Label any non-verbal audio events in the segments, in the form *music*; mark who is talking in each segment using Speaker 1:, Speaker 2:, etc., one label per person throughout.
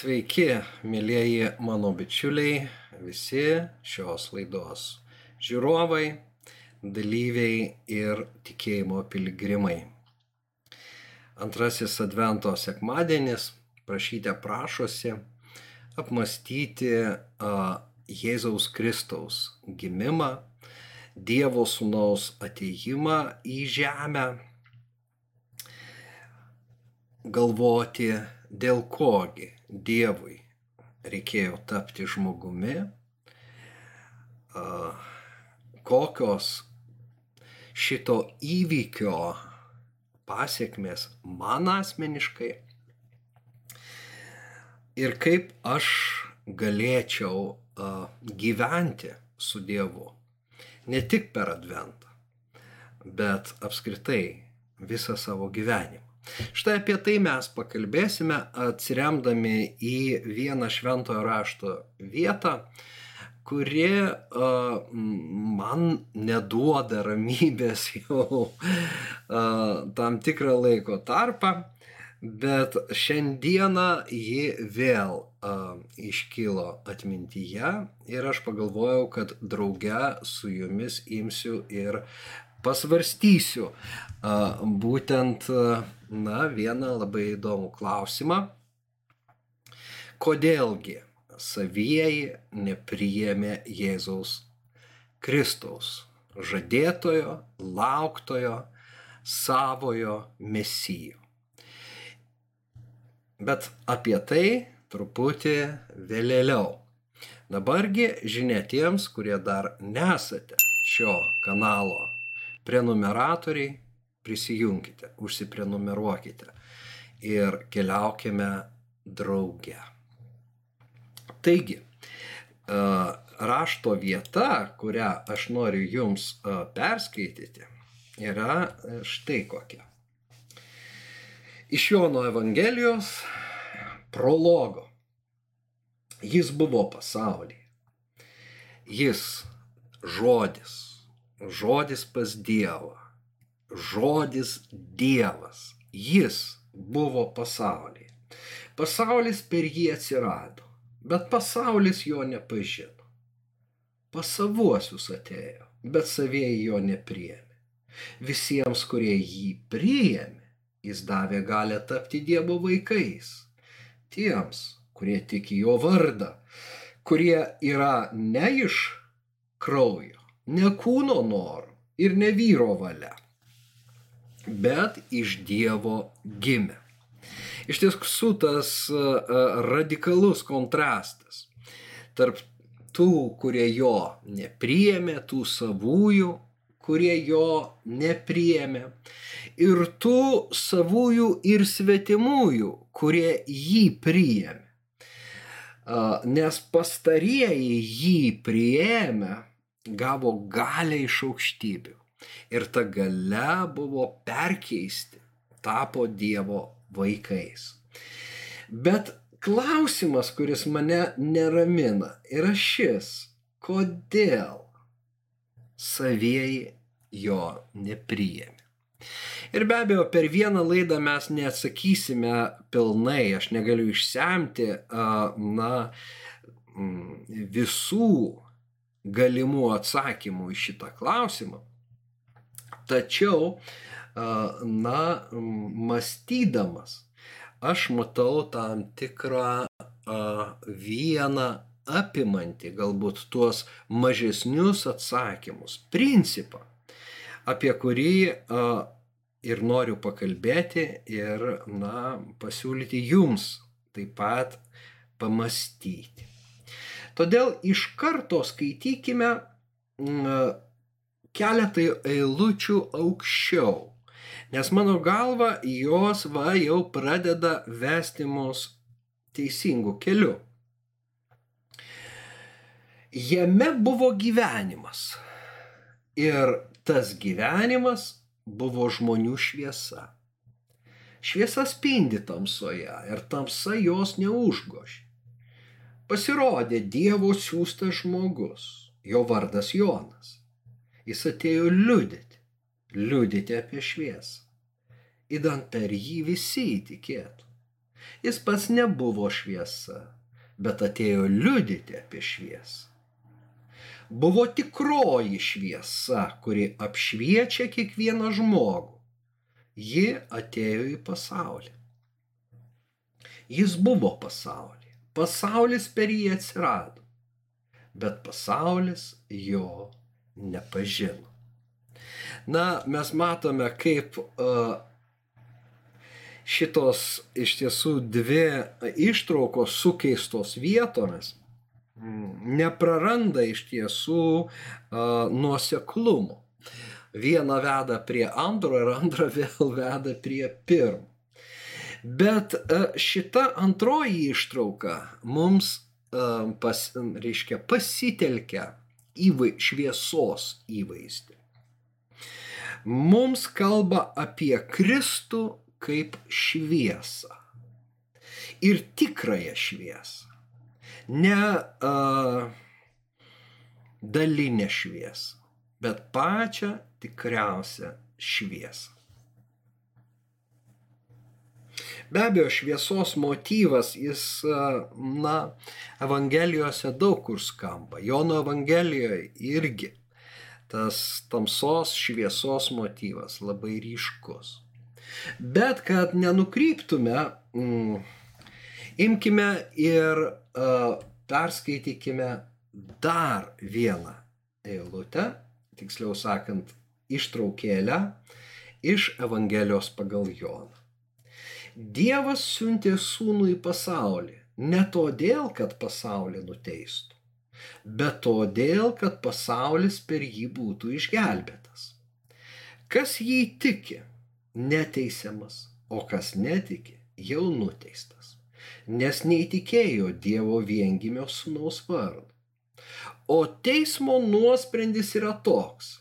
Speaker 1: Sveiki, mėlyjeji mano bičiuliai, visi šios laidos žiūrovai, dalyviai ir tikėjimo piligrimai. Antrasis Advento sekmadienis, prašyte prašosi apmastyti Jėzaus Kristaus gimimą, Dievo sūnaus ateimą į žemę, galvoti, dėl kogi Dievui reikėjo tapti žmogumi, kokios šito įvykio pasiekmes man asmeniškai ir kaip aš galėčiau gyventi su Dievu. Ne tik per adventą, bet apskritai visą savo gyvenimą. Štai apie tai mes pakalbėsime atsiremdami į vieną šventojo rašto vietą, kuri uh, man neduoda ramybės *laughs* jau uh, tam tikrą laiko tarpą, bet šiandieną ji vėl uh, iškilo atmintyje ir aš pagalvojau, kad drauge su jumis imsiu ir pasvarstysiu būtent, na, vieną labai įdomų klausimą. Kodėlgi savieji nepriėmė Jėzaus Kristaus, žadėtojo, lauktojo, savojo mesijo. Bet apie tai truputį vėliau. Dabargi žinia tiems, kurie dar nesate šio kanalo prenumeratoriai, prisijunkite, užsiprenumeruokite ir keliaukime drauge. Taigi, rašto vieta, kurią aš noriu jums perskaityti, yra štai kokia. Iš Jono Evangelijos prologo. Jis buvo pasaulyje. Jis žodis žodis pas Dievą, žodis Dievas, jis buvo pasaulyje. Pasaulis per jį atsirado, bet pasaulis jo nepažino. Pasavuosius atėjo, bet savieji jo nepriėmė. Visiems, kurie jį priėmė, jis davė galę tapti Dievo vaikais. Tiems, kurie tiki jo vardą, kurie yra ne iš kraujo, ne kūno norų ir ne vyro valia, bet iš Dievo gimė. Iš tiesų tas radikalus kontrastas tarp tų, kurie jo nepriėmė, tų savųjų, kurie jo nepriėmė, ir tų savųjų ir svetimųjų, kurie jį priėmė. Nes pastarieji jį priėmė gavo galę iš aukštybių. Ir ta gale buvo perkeisti, tapo Dievo vaikais. Bet klausimas, kuris mane neramina, yra šis, kodėl savieji jo nepriėmė. Ir be abejo, per vieną laidą mes neatsakysime pilnai, aš negaliu išsemti, na, visų galimų atsakymų į šitą klausimą. Tačiau, na, mąstydamas, aš matau tam tikrą vieną apimantį galbūt tuos mažesnius atsakymus, principą, apie kurį ir noriu pakalbėti ir, na, pasiūlyti jums taip pat pamastyti. Todėl iš karto skaitykime keletą eilučių aukščiau, nes mano galva jos va jau pradeda vesti mus teisingų kelių. Jame buvo gyvenimas ir tas gyvenimas buvo žmonių šviesa. Šviesa spindi tamsoje ir tamsa jos neužgošė pasirodė Dievo siūstas žmogus, jo vardas Jonas. Jis atėjo liudyti, liudyti apie šviesą. Įdant per jį visi įtikėtų. Jis pats nebuvo šviesa, bet atėjo liudyti apie šviesą. Buvo tikroji šviesa, kuri apšviečia kiekvieną žmogų. Ji atėjo į pasaulį. Jis buvo pasaulyje. Pasaulis per jį atsirado. Bet pasaulis jo nepažino. Na, mes matome, kaip uh, šitos iš tiesų dvi ištraukos sukeistos vietomis nepraranda iš tiesų uh, nuoseklumo. Viena veda prie antro ir antra *laughs* vėl veda prie pirmo. Bet šita antroji ištrauka mums pas, reiškia, pasitelkia įvai, šviesos įvaizdį. Mums kalba apie Kristų kaip šviesą. Ir tikrąją šviesą. Ne uh, dalinę šviesą, bet pačią tikriausią šviesą. Be abejo, šviesos motyvas, jis, na, Evangelijose daug kur skamba. Jono Evangelijoje irgi tas tamsos šviesos motyvas labai ryškus. Bet kad nenukryptume, mm, imkime ir uh, perskaitykime dar vieną eilutę, tiksliau sakant, ištraukėlę iš Evangelijos pagal Joną. Dievas siuntė sūnų į pasaulį ne todėl, kad pasaulį nuteistų, bet todėl, kad pasaulis per jį būtų išgelbėtas. Kas jį tiki, neteisiamas, o kas netiki, jau nuteistas, nes neįtikėjo Dievo viengimio sūnaus vardu. O teismo nuosprendis yra toks.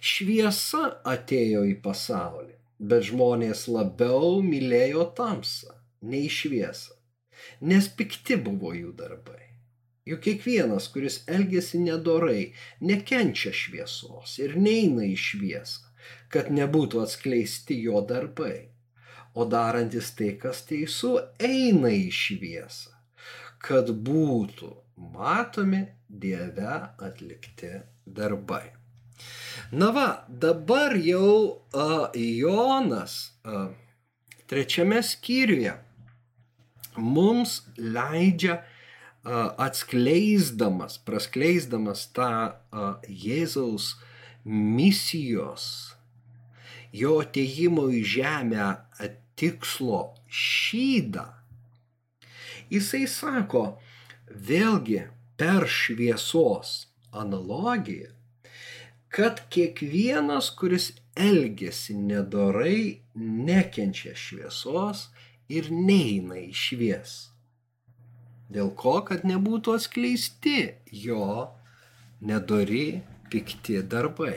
Speaker 1: Šviesa atėjo į pasaulį, bet žmonės labiau mylėjo tamsą nei šviesą, nes pikti buvo jų darbai. Juk kiekvienas, kuris elgesi nedorai, nekenčia šviesos ir neina į šviesą, kad nebūtų atskleisti jo darbai. O darantis tai, kas teisų, eina į šviesą, kad būtų matomi Dieve atlikti darbai. Na va, dabar jau a, Jonas a, trečiame skyriuje mums leidžia a, atskleisdamas, praskleisdamas tą a, Jėzaus misijos, jo ateimo į žemę tikslo šydą. Jisai sako, vėlgi per šviesos analogiją, kad kiekvienas, kuris elgesi nedorai, nekenčia šviesos ir neina į šviesą. Dėl ko, kad nebūtų atskleisti jo nedori pikti darbai.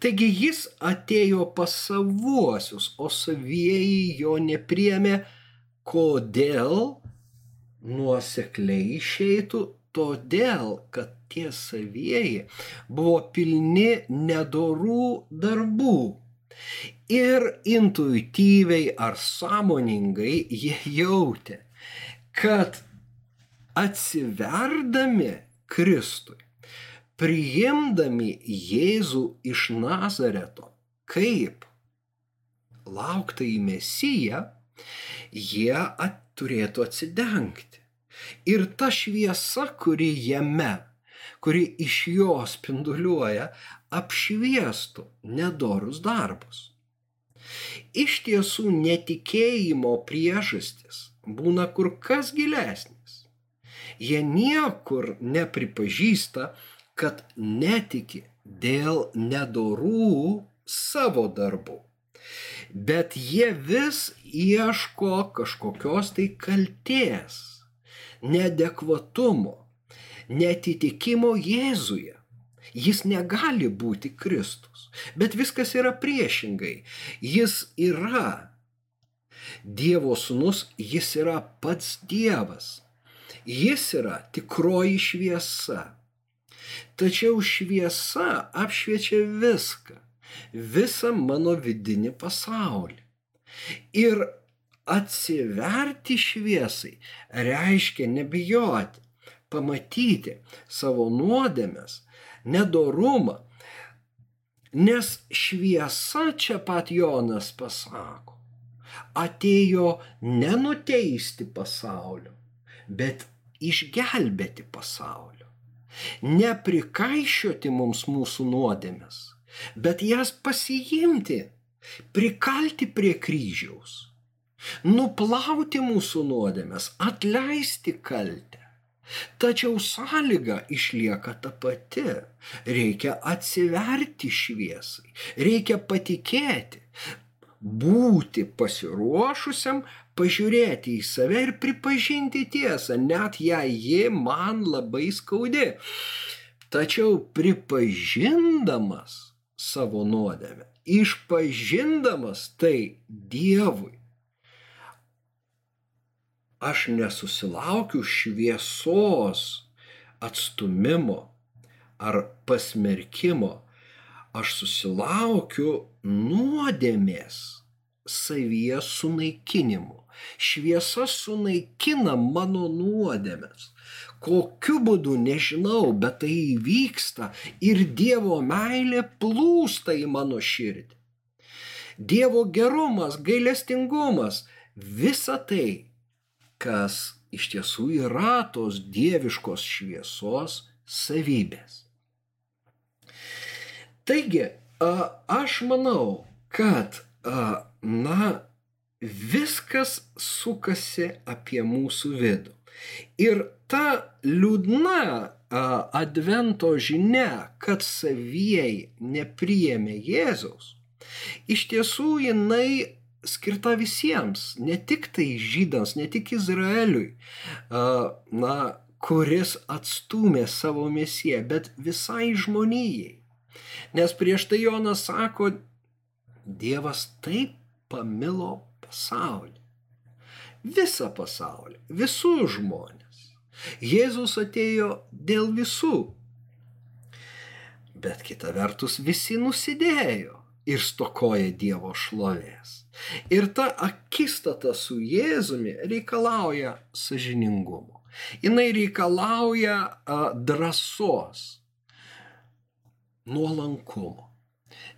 Speaker 1: Taigi jis atėjo pas savuosius, o savieji jo nepriemė, kodėl nuosekliai išeitų, todėl, kad tie savieji buvo pilni nedorų darbų. Ir intuityviai ar sąmoningai jie jautė, kad atsiverdami Kristui, priimdami Jėzų iš Nazareto kaip lauktą į Mesiją, jie at, turėtų atsidengti. Ir ta šviesa, kuri jame, kuri iš jo spinduliuoja, apšviestų nedorus darbus. Iš tiesų netikėjimo priežastis būna kur kas gilesnis. Jie niekur nepripažįsta, kad netiki dėl nedorų savo darbų bet jie vis ieško kažkokios tai kalties, nedekvatumo, netitikimo Jėzuje. Jis negali būti Kristus, bet viskas yra priešingai. Jis yra Dievo sūnus, jis yra pats Dievas. Jis yra tikroji šviesa. Tačiau šviesa apšviečia viską visą mano vidinį pasaulį. Ir atsiverti šviesai reiškia nebijoti, pamatyti savo nuodėmės, nedorumą. Nes šviesa čia pat Jonas pasako, atėjo nenuteisti pasaulio, bet išgelbėti pasaulio. Neprikaišioti mums mūsų nuodėmės, bet jas pasiimti, prikalti prie kryžiaus, nuplauti mūsų nuodėmės, atleisti kaltę. Tačiau sąlyga išlieka ta pati. Reikia atsiverti šviesai, reikia patikėti, būti pasiruošusiam, pažiūrėti į save ir pripažinti tiesą, net jei ji man labai skaudi. Tačiau pripažindamas savo nuodėmę, išpažindamas tai Dievui, aš nesusilaukiu šviesos atstumimo ar pasmerkimo, aš susilaukiu nuodėmės savyje sunaikinimu. Šviesa sunaikina mano nuodėmės. Kokiu būdu nežinau, bet tai įvyksta ir Dievo meilė plūsta į mano širdį. Dievo gerumas, gailestingumas, visa tai kas iš tiesų yra tos dieviškos šviesos savybės. Taigi, aš manau, kad, na, viskas sukasi apie mūsų vidų. Ir ta liūdna advento žinia, kad savieji nepriėmė Jėzaus, iš tiesų jinai skirta visiems, ne tik tai žydams, ne tik Izraeliui, na, kuris atstumė savo mesiją, bet visai žmonijai. Nes prieš tai Jonas sako, Dievas taip pamilo pasaulį. Visą pasaulį, visus žmonės. Jėzus atėjo dėl visų. Bet kita vertus visi nusidėjo ir stokoja Dievo šlovės. Ir ta akistata su Jėzumi reikalauja sažiningumo. Jis reikalauja drąsos, nuolankumo.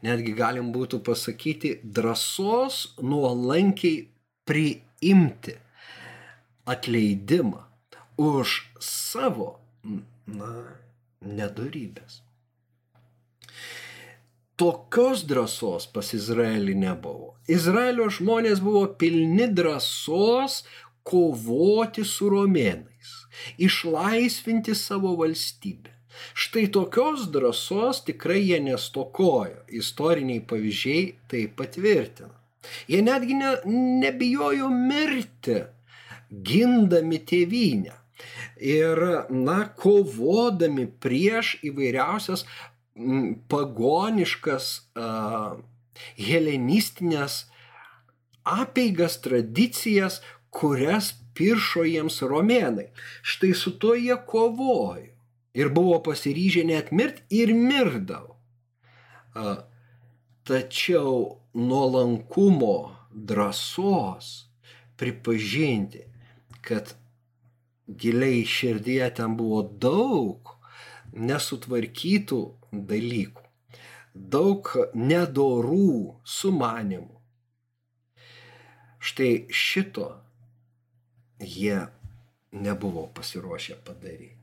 Speaker 1: Netgi galim būtų pasakyti drąsos nuolankiai priimti atleidimą už savo na, nedorybės tokios drąsos pas Izraelį nebuvo. Izraelio žmonės buvo pilni drąsos kovoti su romėnais, išlaisvinti savo valstybę. Štai tokios drąsos tikrai jie nestokojo, istoriniai pavyzdžiai tai patvirtina. Jie netgi ne, nebijojo mirti, gindami tėvynę. Ir, na, kovodami prieš įvairiausias pagoniškas, helenistinės apeigas, tradicijas, kurias piršo jiems romėnai. Štai su to jie kovojo ir buvo pasiryžę net mirti ir mirdavo. Tačiau nuolankumo, drąsos pripažinti, kad giliai širdyje ten buvo daug nesutvarkytų dalykų, daug nedorų sumanimų. Štai šito jie nebuvo pasiruošę padaryti.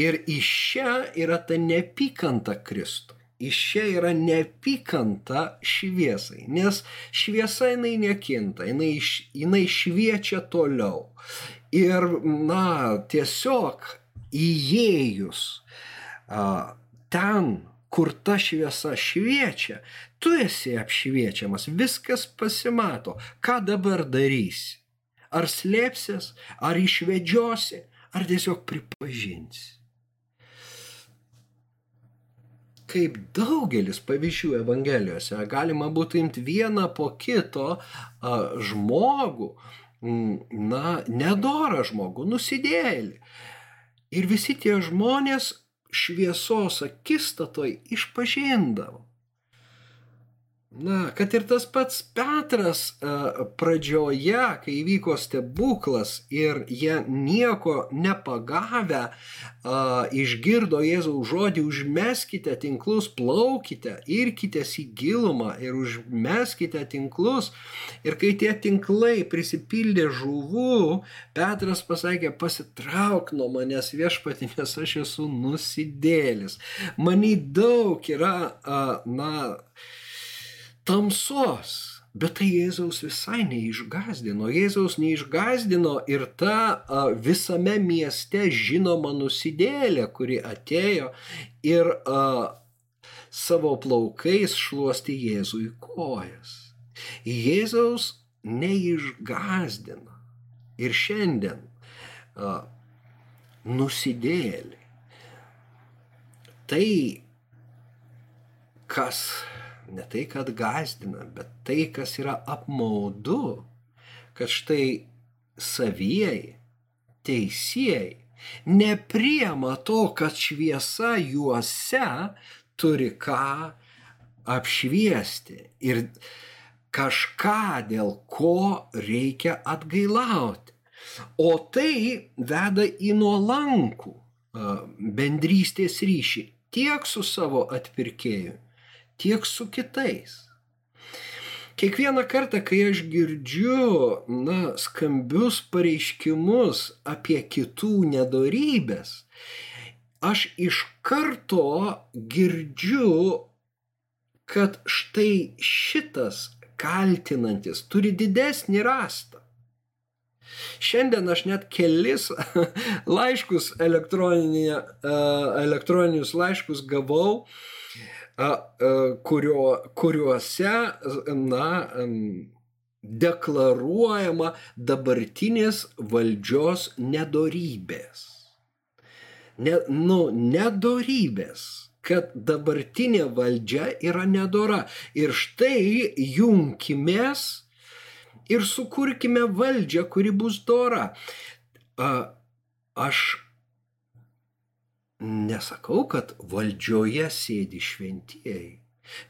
Speaker 1: Ir iš čia yra ta neapykanta Kristui. Iš čia yra neapykanta šviesai, nes šviesa jinai nekinta, jinai, jinai šviečia toliau. Ir, na, tiesiog įėjus ten, kur ta šviesa šviečia, tu esi apšviečiamas, viskas pasimato. Ką dabar darysi? Ar slėpsies, ar išvedžiosi, ar tiesiog pripažinsi? Kaip daugelis pavyzdžių Evangelijose, galima būtų imti vieną po kito žmogų, na, nedorą žmogų, nusidėlį. Ir visi tie žmonės šviesos akistatoj išpažindavo. Na, kad ir tas pats Petras uh, pradžioje, kai įvyko stebuklas ir jie nieko nepagavę, uh, išgirdo Jėzaus žodį, užmeskite tinklus, plaukite, irkitės į gilumą ir užmeskite tinklus. Ir kai tie tinklai prisipildė žuvų, Petras pasakė, pasitrauk nuo manęs viešpatį, nes aš esu nusidėlis. Mani daug yra, uh, na, tamsos. Bet tai Jėzaus visai neišgazdino. Jėzaus neišgazdino ir ta a, visame mieste žinoma nusidėlė, kuri atėjo ir a, savo plaukais šluosti Jėzui kojas. Jėzaus neišgazdino. Ir šiandien a, nusidėlė. Tai, kas ne tai, kad gazdina, bet tai, kas yra apmaudu, kad štai savieji, teisėjai nepriema to, kad šviesa juose turi ką apšviesti ir kažką, dėl ko reikia atgailauti. O tai veda į nuolankų bendrystės ryšį tiek su savo atpirkėju, tiek su kitais. Kiekvieną kartą, kai aš girdžiu na, skambius pareiškimus apie kitų nedorybės, aš iš karto girdžiu, kad štai šitas kaltinantis turi didesnį rastą. Šiandien aš net kelis *laughs* laiškus elektroninius laiškus gavau kurio, kuriuose, na, deklaruojama dabartinės valdžios nedorybės. Ne, nu, nedorybės, kad dabartinė valdžia yra nedora. Ir štai junkimės ir sukurkime valdžią, kuri bus dora. Aš Nesakau, kad valdžioje sėdi šventieji,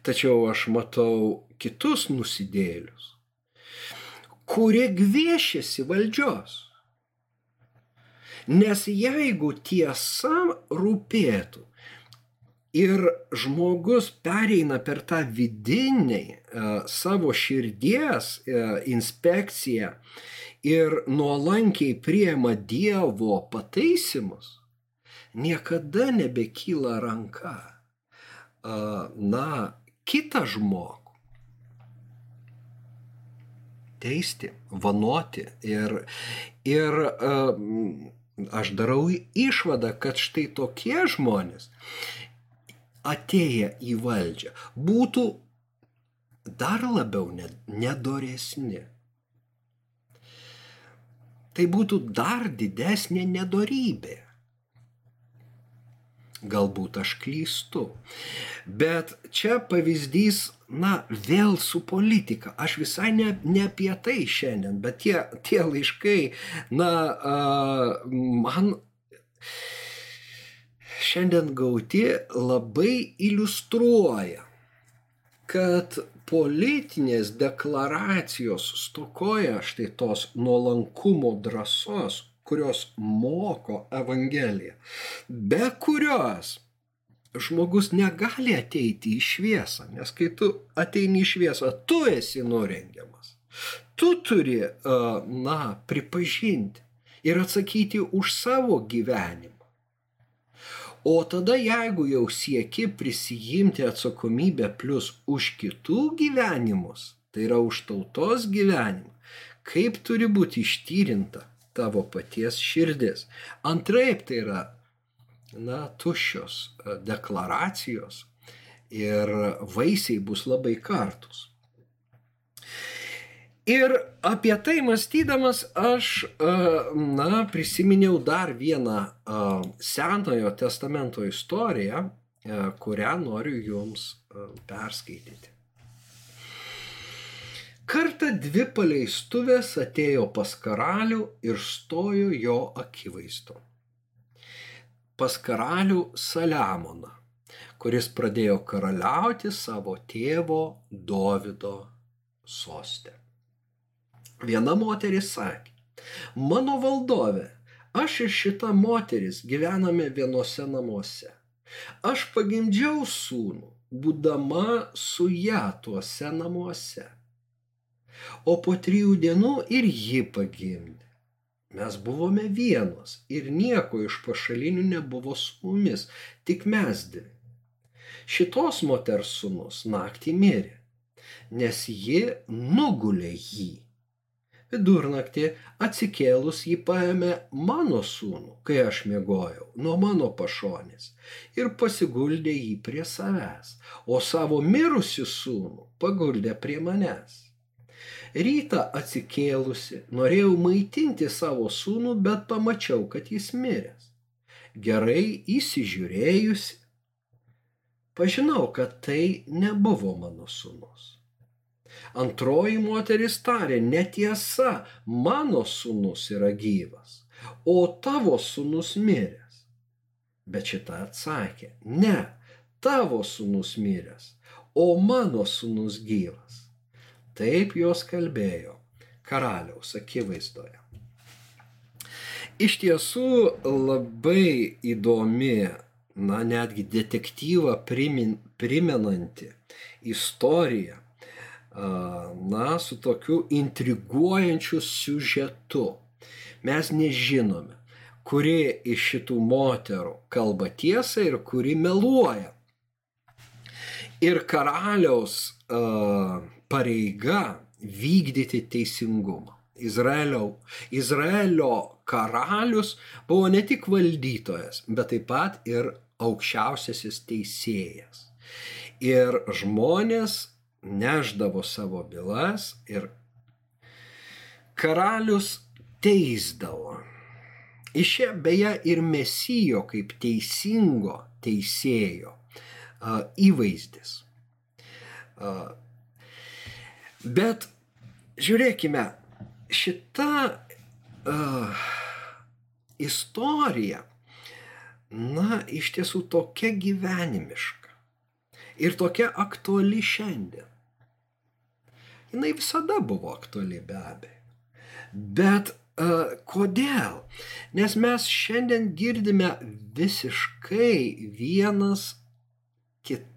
Speaker 1: tačiau aš matau kitus nusidėlius, kurie gviešiasi valdžios. Nes jeigu tiesa rūpėtų ir žmogus pereina per tą vidinį e, savo širdies e, inspekciją ir nuolankiai priema Dievo pataisimus, niekada nebekyla ranka, na, kitą žmogų teisti, vanoti. Ir, ir aš darau išvadą, kad štai tokie žmonės atėję į valdžią būtų dar labiau nedoresni. Tai būtų dar didesnė nedorybė. Galbūt aš klystu. Bet čia pavyzdys, na, vėl su politika. Aš visai ne, ne apie tai šiandien, bet tie, tie laiškai, na, uh, man šiandien gauti labai iliustruoja, kad politinės deklaracijos stokoja štai tos nuolankumo drąsos, kurios moko Evangeliją, be kurios žmogus negali ateiti į šviesą, nes kai tu ateini į šviesą, tu esi nurengiamas. Tu turi, na, pripažinti ir atsakyti už savo gyvenimą. O tada, jeigu jau sieki prisijimti atsakomybę plus už kitų gyvenimus, tai yra už tautos gyvenimą, kaip turi būti ištyrinta tavo paties širdis. Antraip tai yra, na, tuščios e, deklaracijos ir vaisiai bus labai kartus. Ir apie tai mąstydamas aš, e, na, prisiminiau dar vieną e, Senojo testamento istoriją, kurią noriu jums perskaityti. Kartą dvi paleistuvės atėjo pas karalių ir stojo jo akivaizdu. Pas karalių Saliamoną, kuris pradėjo karaliauti savo tėvo Dovido sostę. Viena moteris sakė, mano valdove, aš ir šita moteris gyvename vienose namuose. Aš pagimdžiau sūnų, būdama su ją tuose namuose. O po trijų dienų ir ji pagimdė. Mes buvome vienos ir nieko iš pašalinių nebuvo su mumis, tik mes dvi. Šitos moters sūnus naktį mirė, nes ji nugulė jį. Vidurnaktį atsikėlus jį paėmė mano sūnų, kai aš miegojau, nuo mano pašonės ir pasiguldė jį prie savęs, o savo mirusi sūnų paguldė prie manęs. Rytą atsikėlusi, norėjau maitinti savo sūnų, bet pamačiau, kad jis miręs. Gerai įsižiūrėjusi, pažinau, kad tai nebuvo mano sūnus. Antroji moteris tarė, netiesa, mano sūnus yra gyvas, o tavo sūnus miręs. Bet šita atsakė, ne, tavo sūnus miręs, o mano sūnus gyvas. Taip jos kalbėjo karaliaus akivaizdoje. Iš tiesų labai įdomi, na netgi detektyvą primin, primenanti istorija na, su tokiu intriguojančiu siužetu. Mes nežinome, kuri iš šitų moterų kalba tiesą ir kuri meluoja. Ir karaliaus pareiga vykdyti teisingumą. Izraelio, Izraelio karalius buvo ne tik valdytojas, bet taip pat ir aukščiausiasis teisėjas. Ir žmonės neždavo savo bylas ir karalius teisdavo. Išė beje ir mesijo kaip teisingo teisėjo įvaizdis. Bet žiūrėkime, šita uh, istorija, na, iš tiesų tokia gyvenimiška ir tokia aktuali šiandien jinai visada buvo aktuali be abejo. Bet uh, kodėl? Nes mes šiandien girdime visiškai vienas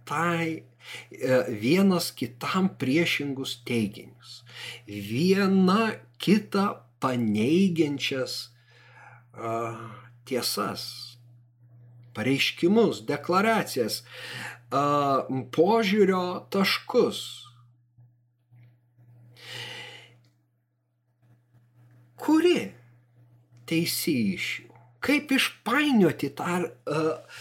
Speaker 1: kitai, uh, vienas kitam priešingus teiginius. Viena kitą paneigiančias uh, tiesas, pareiškimus, deklaracijas, uh, požiūrio taškus kuri teisi iš jų. Kaip išpainioti tą uh,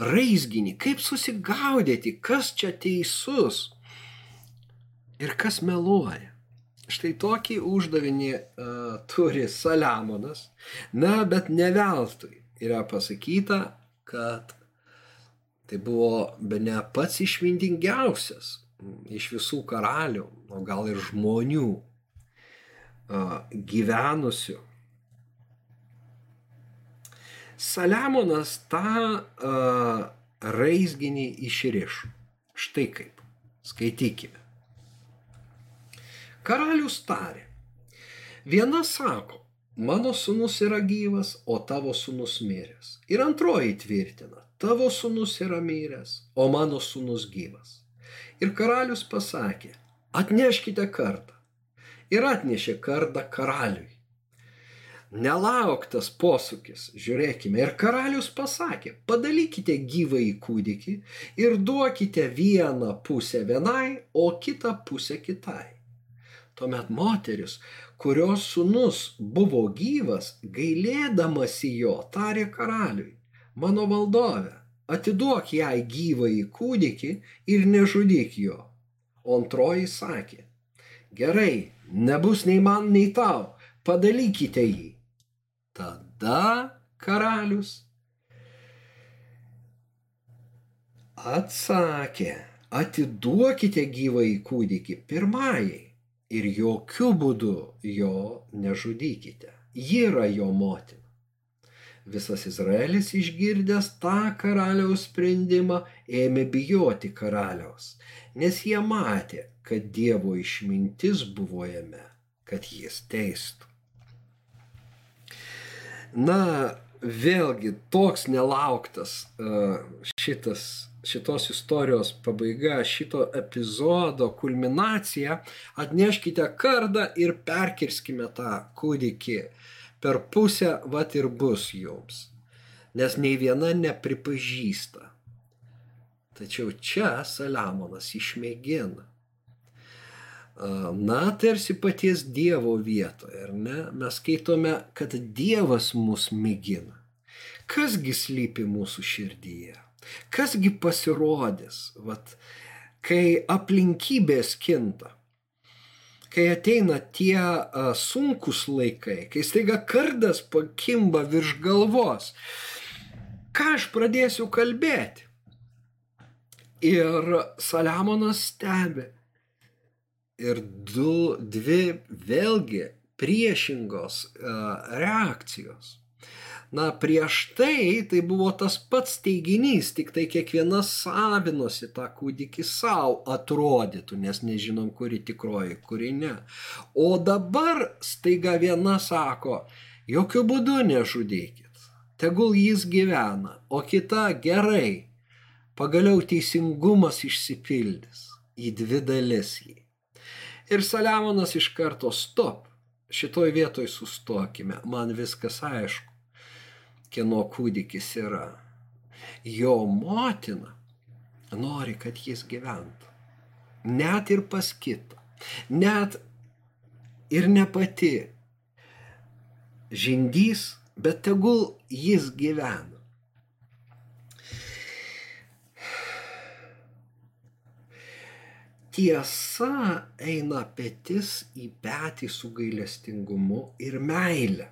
Speaker 1: raizginį, kaip susigaudyti, kas čia teisus ir kas meluoja. Štai tokį uždavinį uh, turi Saliamonas. Na, bet ne veltui yra pasakyta, kad tai buvo be ne pats išmintingiausias iš visų karalių, o gal ir žmonių gyvenusių. Saliamonas tą uh, raizginį išriš. Štai kaip. Skaitykime. Karalius tarė. Viena sako, mano sunus yra gyvas, o tavo sunus miręs. Ir antroji tvirtina, tavo sunus yra miręs, o mano sunus gyvas. Ir karalius pasakė, atneškite kartą ir atnešė kardą karaliui. Nelauktas posūkis, žiūrėkime, ir karalius pasakė, padalykite gyvą į kūdikį ir duokite vieną pusę vienai, o kitą pusę kitai. Tuomet moteris, kurios sunus buvo gyvas, gailėdamasi jo, tarė karaliui, mano valdove, atiduok jai gyvą į kūdikį ir nežudyk jo. O antroji sakė, gerai, nebus nei man, nei tau, padalykite jį. Tada karalius atsakė, atiduokite gyvą į kūdikį pirmajai ir jokių būdų jo nežudykite. Ji yra jo motina. Visas Izraelis išgirdęs tą karaliaus sprendimą ėmė bijoti karaliaus, nes jie matė, kad Dievo išmintis buvo jame, kad jis teistų. Na, vėlgi toks nelauktas šitas, šitos istorijos pabaiga, šito epizodo kulminacija, atneškite kardą ir perkirskime tą kūdikį per pusę, vat ir bus jums. Nes nei viena nepripažįsta. Tačiau čia Saliamonas išmėgina. Na, tarsi paties Dievo vietoje, ar ne? Mes skaitome, kad Dievas mus mėgina. Kasgi slypi mūsų širdyje? Kasgi pasirodys, vat, kai aplinkybės kinta? kai ateina tie a, sunkus laikai, kai staiga kardas pakimba virš galvos, ką aš pradėsiu kalbėti? Ir Saliamonas stebi. Ir du, dvi vėlgi priešingos uh, reakcijos. Na, prieš tai tai buvo tas pats teiginys, tik tai kiekviena savinosi tą kūdikį savo atrodytų, nes nežinom, kuri tikroji, kuri ne. O dabar staiga viena sako, jokių būdų nežudykit, tegul jis gyvena, o kita gerai, pagaliau teisingumas išsipildys į dvi dalis jį. Ir Saliamonas iš karto stop, šitoj vietoj sustokime, man viskas aišku kieno kūdikis yra. Jo motina nori, kad jis gyventų. Net ir pas kitą. Net ir ne pati žindys, bet tegul jis gyvena. Tiesa eina petis į petį su gailestingumu ir meile.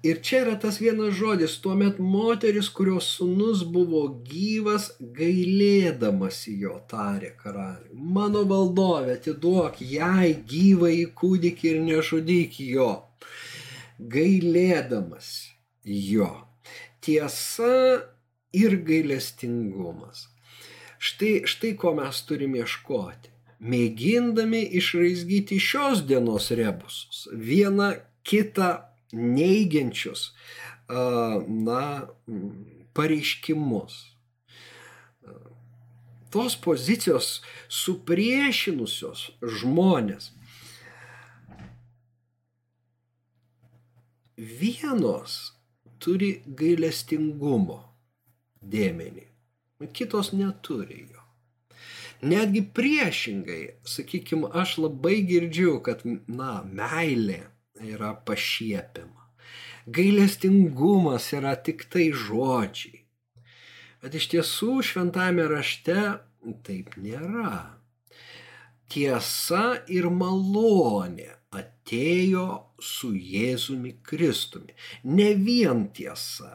Speaker 1: Ir čia yra tas vienas žodis, tuomet moteris, kurios sunus buvo gyvas, gailėdamasi jo tarė karaliui. Mano valdovė, atiduok jai gyvą į kūdikį ir nežudyk jo. Gailėdamasi jo. Tiesa ir gailestingumas. Štai, štai ko mes turime ieškoti. Mėgindami išraizgyti šios dienos rebusus. Vieną kitą neigiančius na, pareiškimus. Tos pozicijos supriešinusios žmonės. Vienos turi gailestingumo dėmenį, kitos neturi jo. Netgi priešingai, sakykime, aš labai girdžiu, kad, na, meilė yra pašiepiama. Gailestingumas yra tik tai žodžiai. Bet iš tiesų šventame rašte taip nėra. Tiesa ir malonė atėjo su Jėzumi Kristumi. Ne vien tiesa,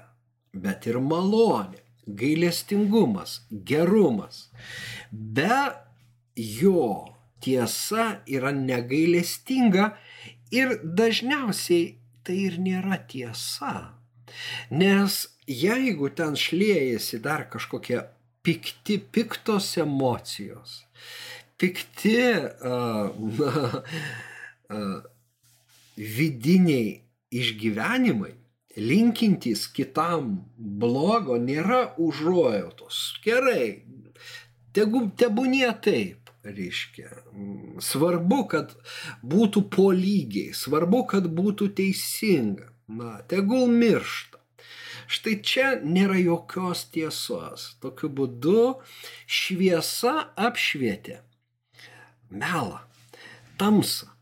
Speaker 1: bet ir malonė, gailestingumas, gerumas. Be jo tiesa yra negailestinga Ir dažniausiai tai ir nėra tiesa. Nes jeigu ten šliejasi dar kažkokie pikti, piktos emocijos, pikti uh, *laughs* uh, vidiniai išgyvenimai, linkintys kitam blogo, nėra užuojautos. Gerai, tegu tebūnie taip reiškia. Svarbu, kad būtų po lygiai, svarbu, kad būtų teisinga. Na, tegul miršta. Štai čia nėra jokios tiesos. Tokiu būdu šviesa apšvietė melą, tamsą.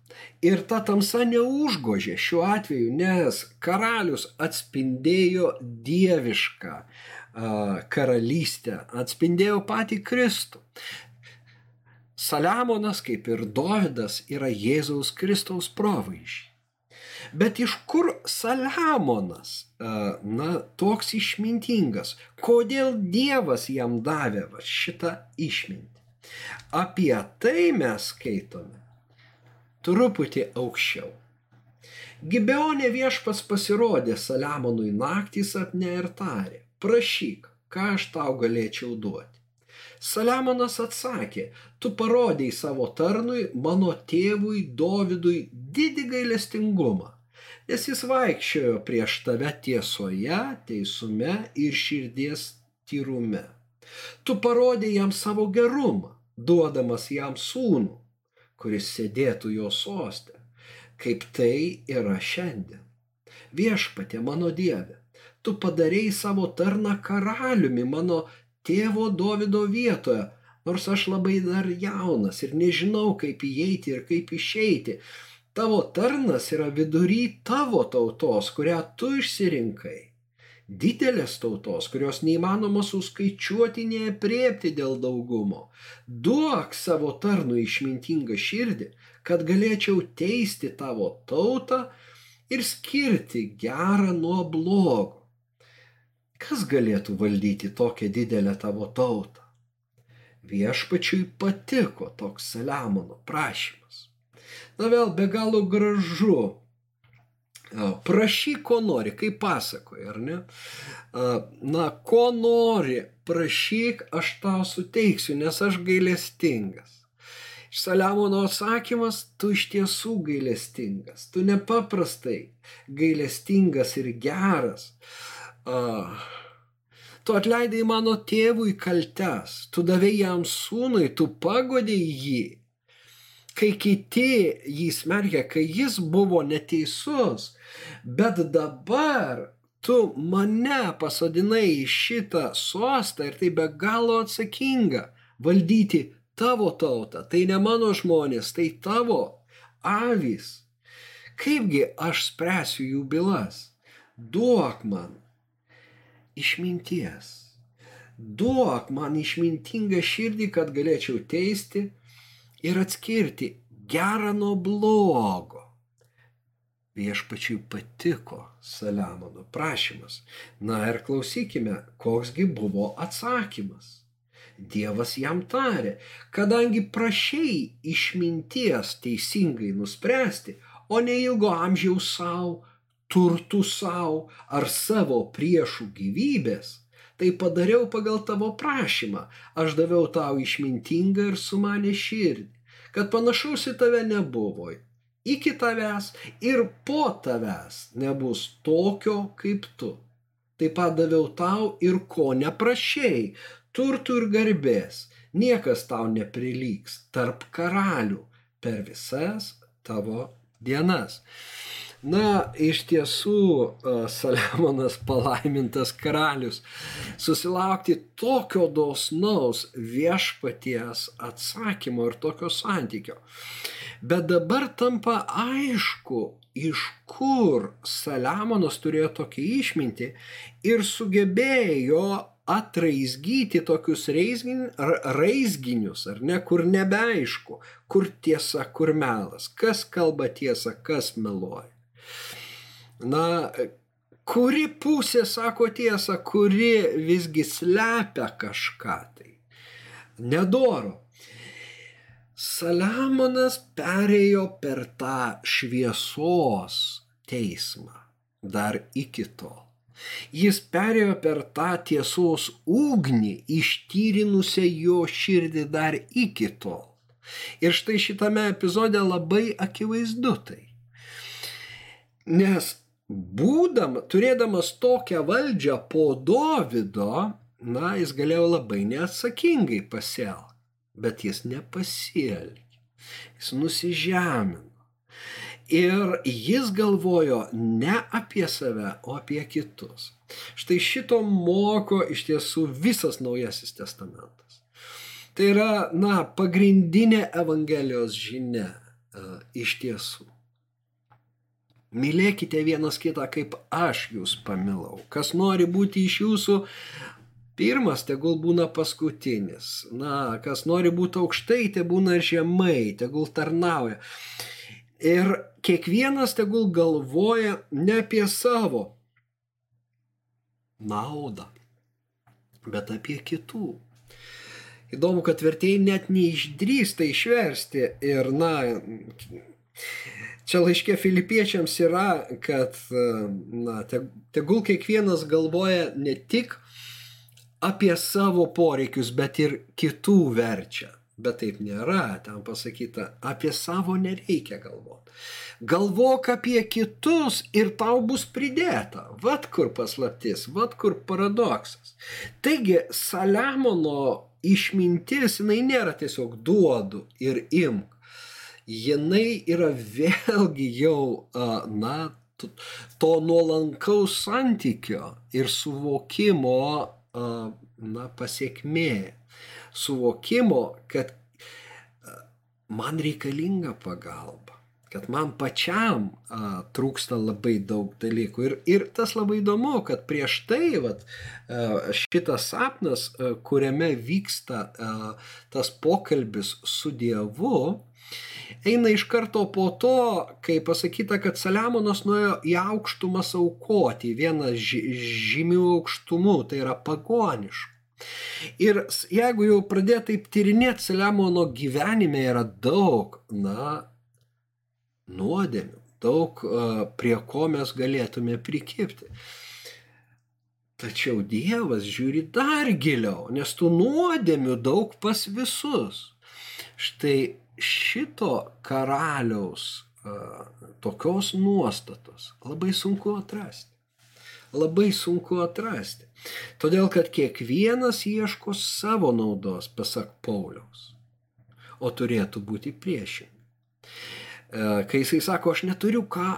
Speaker 1: Ir ta tamsa neužgožė šiuo atveju, nes karalius atspindėjo dievišką karalystę, atspindėjo patį Kristų. Saliamonas, kaip ir Dovydas, yra Jėzaus Kristaus provaizdžiai. Bet iš kur Saliamonas, na, toks išmintingas, kodėl Dievas jam davė šitą išmintį? Apie tai mes skaitome truputį aukščiau. Gibeonė viešpas pasirodė Saliamonui naktį sapne ir tarė, prašyk, ką aš tau galėčiau duoti. Saliamonas atsakė, tu parodėjai savo tarnui, mano tėvui Dovydui didį gailestingumą, nes jis vaikščiojo prieš tave tiesoje, teisume ir širdies tyrume. Tu parodėjai jam savo gerumą, duodamas jam sūnų, kuris sėdėtų jo sostę, kaip tai yra šiandien. Viešpatė mano Dieve, tu padarėjai savo tarną karaliumi mano tėvo Davido vietoje, nors aš labai dar jaunas ir nežinau, kaip įeiti ir kaip išeiti. Tavo tarnas yra vidury tavo tautos, kurią tu išsirinkai didelės tautos, kurios neįmanoma suskaičiuoti, neapriepti dėl daugumo. Duok savo tarnų išmintingą širdį, kad galėčiau teisti tavo tautą ir skirti gerą nuo blogo. Kas galėtų valdyti tokią didelę tavo tautą? Viešpačiui patiko toks Saliamono prašymas. Na vėl be galo gražu Prašyk, ko nori, kaip pasakoja, ar ne? Na, ko nori, prašyk, aš tau suteiksiu, nes aš gailestingas. Saliamono atsakymas, tu iš tiesų gailestingas, tu nepaprastai gailestingas ir geras. Tu atleidai mano tėvui kaltes, tu davai jam sūnui, tu pagodėjai jį kai kiti jį smerkia, kai jis buvo neteisus, bet dabar tu mane pasodinai į šitą sostą ir tai be galo atsakinga valdyti tavo tautą. Tai ne mano žmonės, tai tavo avys. Kaipgi aš spręsiu jų bylas? Duok man išminties. Duok man išmintingą širdį, kad galėčiau teisti ir atskirti gerą nuo blogo. Viešpačiui patiko Saliamono prašymas. Na ir klausykime, koksgi buvo atsakymas. Dievas jam tarė, kadangi prašiai išminties teisingai nuspręsti, o ne ilgo amžiaus savo, turtų savo ar savo priešų gyvybės, tai padariau pagal tavo prašymą, aš daviau tau išmintingą ir sumanę širdį, kad panašaus į tave nebuvo. Iki tavęs ir po tavęs nebus tokio kaip tu. Taip pat daviau tau ir ko neprašiai, turtų ir garbės, niekas tau neprilygs tarp karalių per visas tavo dienas. Na, iš tiesų, Saliamonas *laughs* palaimintas karalius, susilaukti tokio dosnaus viešpaties atsakymo ir tokio santykio. Bet dabar tampa aišku, iš kur Saliamonas turėjo tokią išmintį ir sugebėjo atraizgyti tokius reizgin, raizginius, ar ne, kur nebeaišku, kur tiesa, kur melas, kas kalba tiesą, kas meluoja. Na, kuri pusė sako tiesą, kuri visgi slepia kažką tai. Nedoro. Saliamonas perėjo per tą šviesos teismą dar iki tol. Jis perėjo per tą tiesos ugnį, ištyrinusią jo širdį dar iki tol. Ir štai šitame epizode labai akivaizdu tai. Nes būdam, turėdamas tokią valdžią po Dovido, na, jis galėjo labai neatsakingai pasielgti, bet jis nepasielgė. Jis nusižemino. Ir jis galvojo ne apie save, o apie kitus. Štai šito moko iš tiesų visas Naujasis Testamentas. Tai yra, na, pagrindinė Evangelijos žinia uh, iš tiesų. Mylėkite vienas kitą, kaip aš jūs pamilau. Kas nori būti iš jūsų pirmas, tegul būna paskutinis. Na, kas nori būti aukštai, te būna žemai, tegul tarnauja. Ir kiekvienas tegul galvoja ne apie savo naudą, bet apie kitų. Įdomu, kad vertėjai net neišdrįsta išversti ir, na, Čia laiškė filipiečiams yra, kad na, tegul kiekvienas galvoja ne tik apie savo poreikius, bet ir kitų verčia. Bet taip nėra, ten pasakyta, apie savo nereikia galvoti. Galvok apie kitus ir tau bus pridėta. Vat kur paslaptis, vat kur paradoksas. Taigi, Saliamono išmintis, jinai nėra tiesiog duodu ir imk. Jinai yra vėlgi jau, na, to nuolankaus santykio ir suvokimo, na, pasiekmė suvokimo, kad man reikalinga pagalba, kad man pačiam a, trūksta labai daug dalykų. Ir, ir tas labai įdomu, kad prieš tai vat, a, šitas sapnas, a, kuriame vyksta a, tas pokalbis su Dievu, eina iš karto po to, kai pasakyta, kad Saliamonas nuėjo į aukštumas aukoti, vienas žymių aukštumų, tai yra pagoniškų. Ir jeigu jau pradėt taip tyrinėti, Saliamono gyvenime yra daug, na, nuodėmių, daug prie ko mes galėtume prikipti. Tačiau Dievas žiūri dar giliau, nes tų nuodėmių daug pas visus. Štai šito karaliaus tokios nuostatos labai sunku atrasti labai sunku atrasti. Todėl, kad kiekvienas ieško savo naudos, pasak Pauliaus, o turėtų būti priešingai. E, kai jisai sako, aš neturiu ką,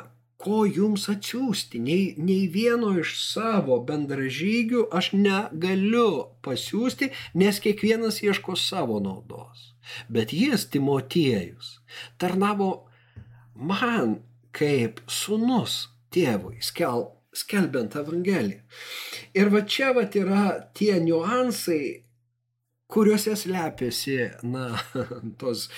Speaker 1: ko jums atsiųsti, nei, nei vieno iš savo bendražygių aš negaliu pasiūsti, nes kiekvienas ieško savo naudos. Bet jis, Timotiejus, tarnavo man kaip sunus tėvui, skel, skelbiant Evangeliją. Ir va čia va yra tie niuansai, kuriuose slepiasi, na, *laughs* tos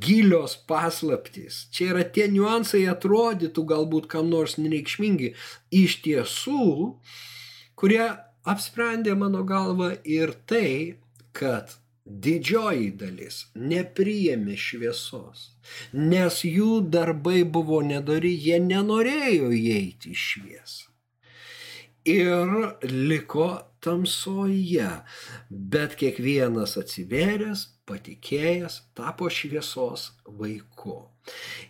Speaker 1: gilios paslaptys. Čia yra tie niuansai atrodytų galbūt kam nors nereikšmingi. Iš tiesų, kurie apsprendė mano galva ir tai, kad didžioji dalis nepriėmė šviesos, nes jų darbai buvo nedori, jie nenorėjo įeiti į šviesą. Ir liko tamsoje, bet kiekvienas atsiveręs, patikėjęs, tapo šviesos vaiku.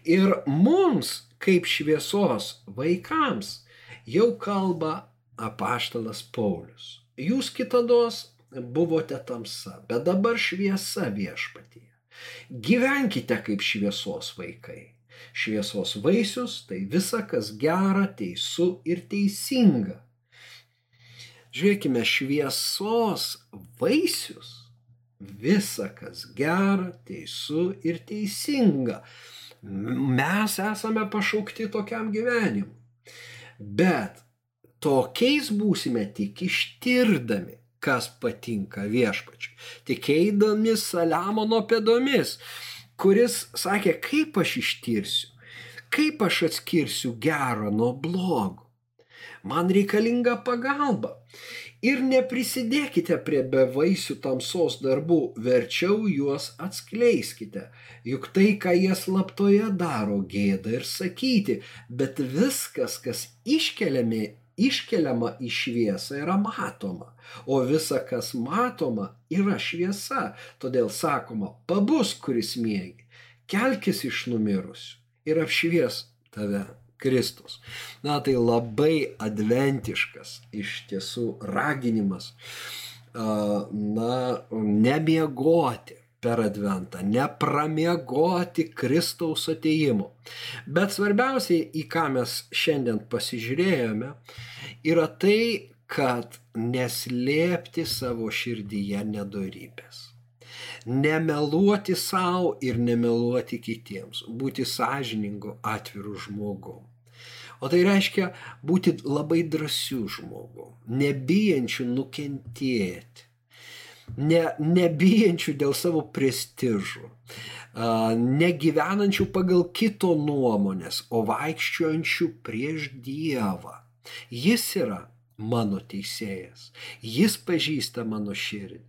Speaker 1: Ir mums, kaip šviesos vaikams, jau kalba apaštalas Paulius. Jūs kitados buvote tamsa, bet dabar šviesa viešpatyje. Gyvenkite kaip šviesos vaikai. Šviesos vaisius tai visa, kas gera, teisų ir teisinga. Žiūrėkime, šviesos vaisius visa, kas gera, teisų ir teisinga. Mes esame pašaukti tokiam gyvenimui. Bet tokiais būsime tik ištirdami kas patinka viešpačiui. Tikėdami Saliamono pėdomis, kuris sakė, kaip aš ištirsiu, kaip aš atskirsiu gerą nuo blogo. Man reikalinga pagalba. Ir neprisidėkite prie bevaisių tamsos darbų, verčiau juos atskleiskite. Juk tai, ką jie slaptoje daro, gėda ir sakyti, bet viskas, kas iškeliami iškeliama į šviesą yra matoma, o visa, kas matoma, yra šviesa. Todėl sakoma, pabus, kuris mėgi, kelkis iš numirusių ir apšvies tave Kristus. Na tai labai adventiškas iš tiesų raginimas, na, nemiegoti per adventą, nepramiegoti Kristaus ateimo. Bet svarbiausiai, į ką mes šiandien pasižiūrėjome, yra tai, kad neslėpti savo širdyje nedorybės. Nemeluoti savo ir nemeluoti kitiems, būti sąžiningu, atviru žmogu. O tai reiškia būti labai drąsių žmogų, nebijančių nukentėti ne, nebijančių dėl savo prestižų, negyvenančių pagal kito nuomonės, o vaikščiojančių prieš Dievą. Jis yra mano teisėjas, jis pažįsta mano širdį.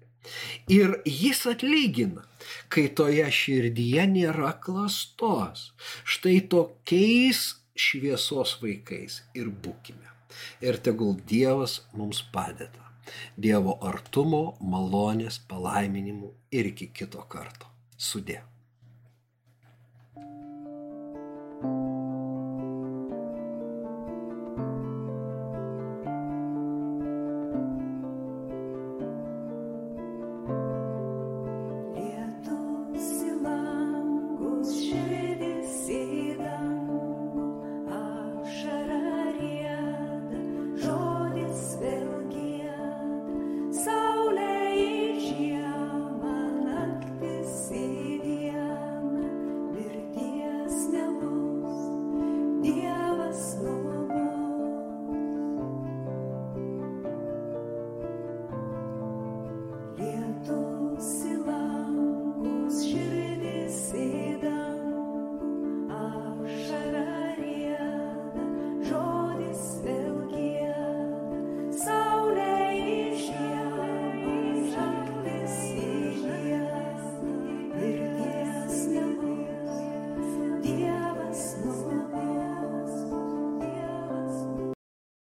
Speaker 1: Ir jis atlygina, kai toje širdyje nėra klastos. Štai tokiais šviesos vaikais ir būkime. Ir tegul Dievas mums padeda. Dievo artumo, malonės, palaiminimų ir iki kito karto. Sudė.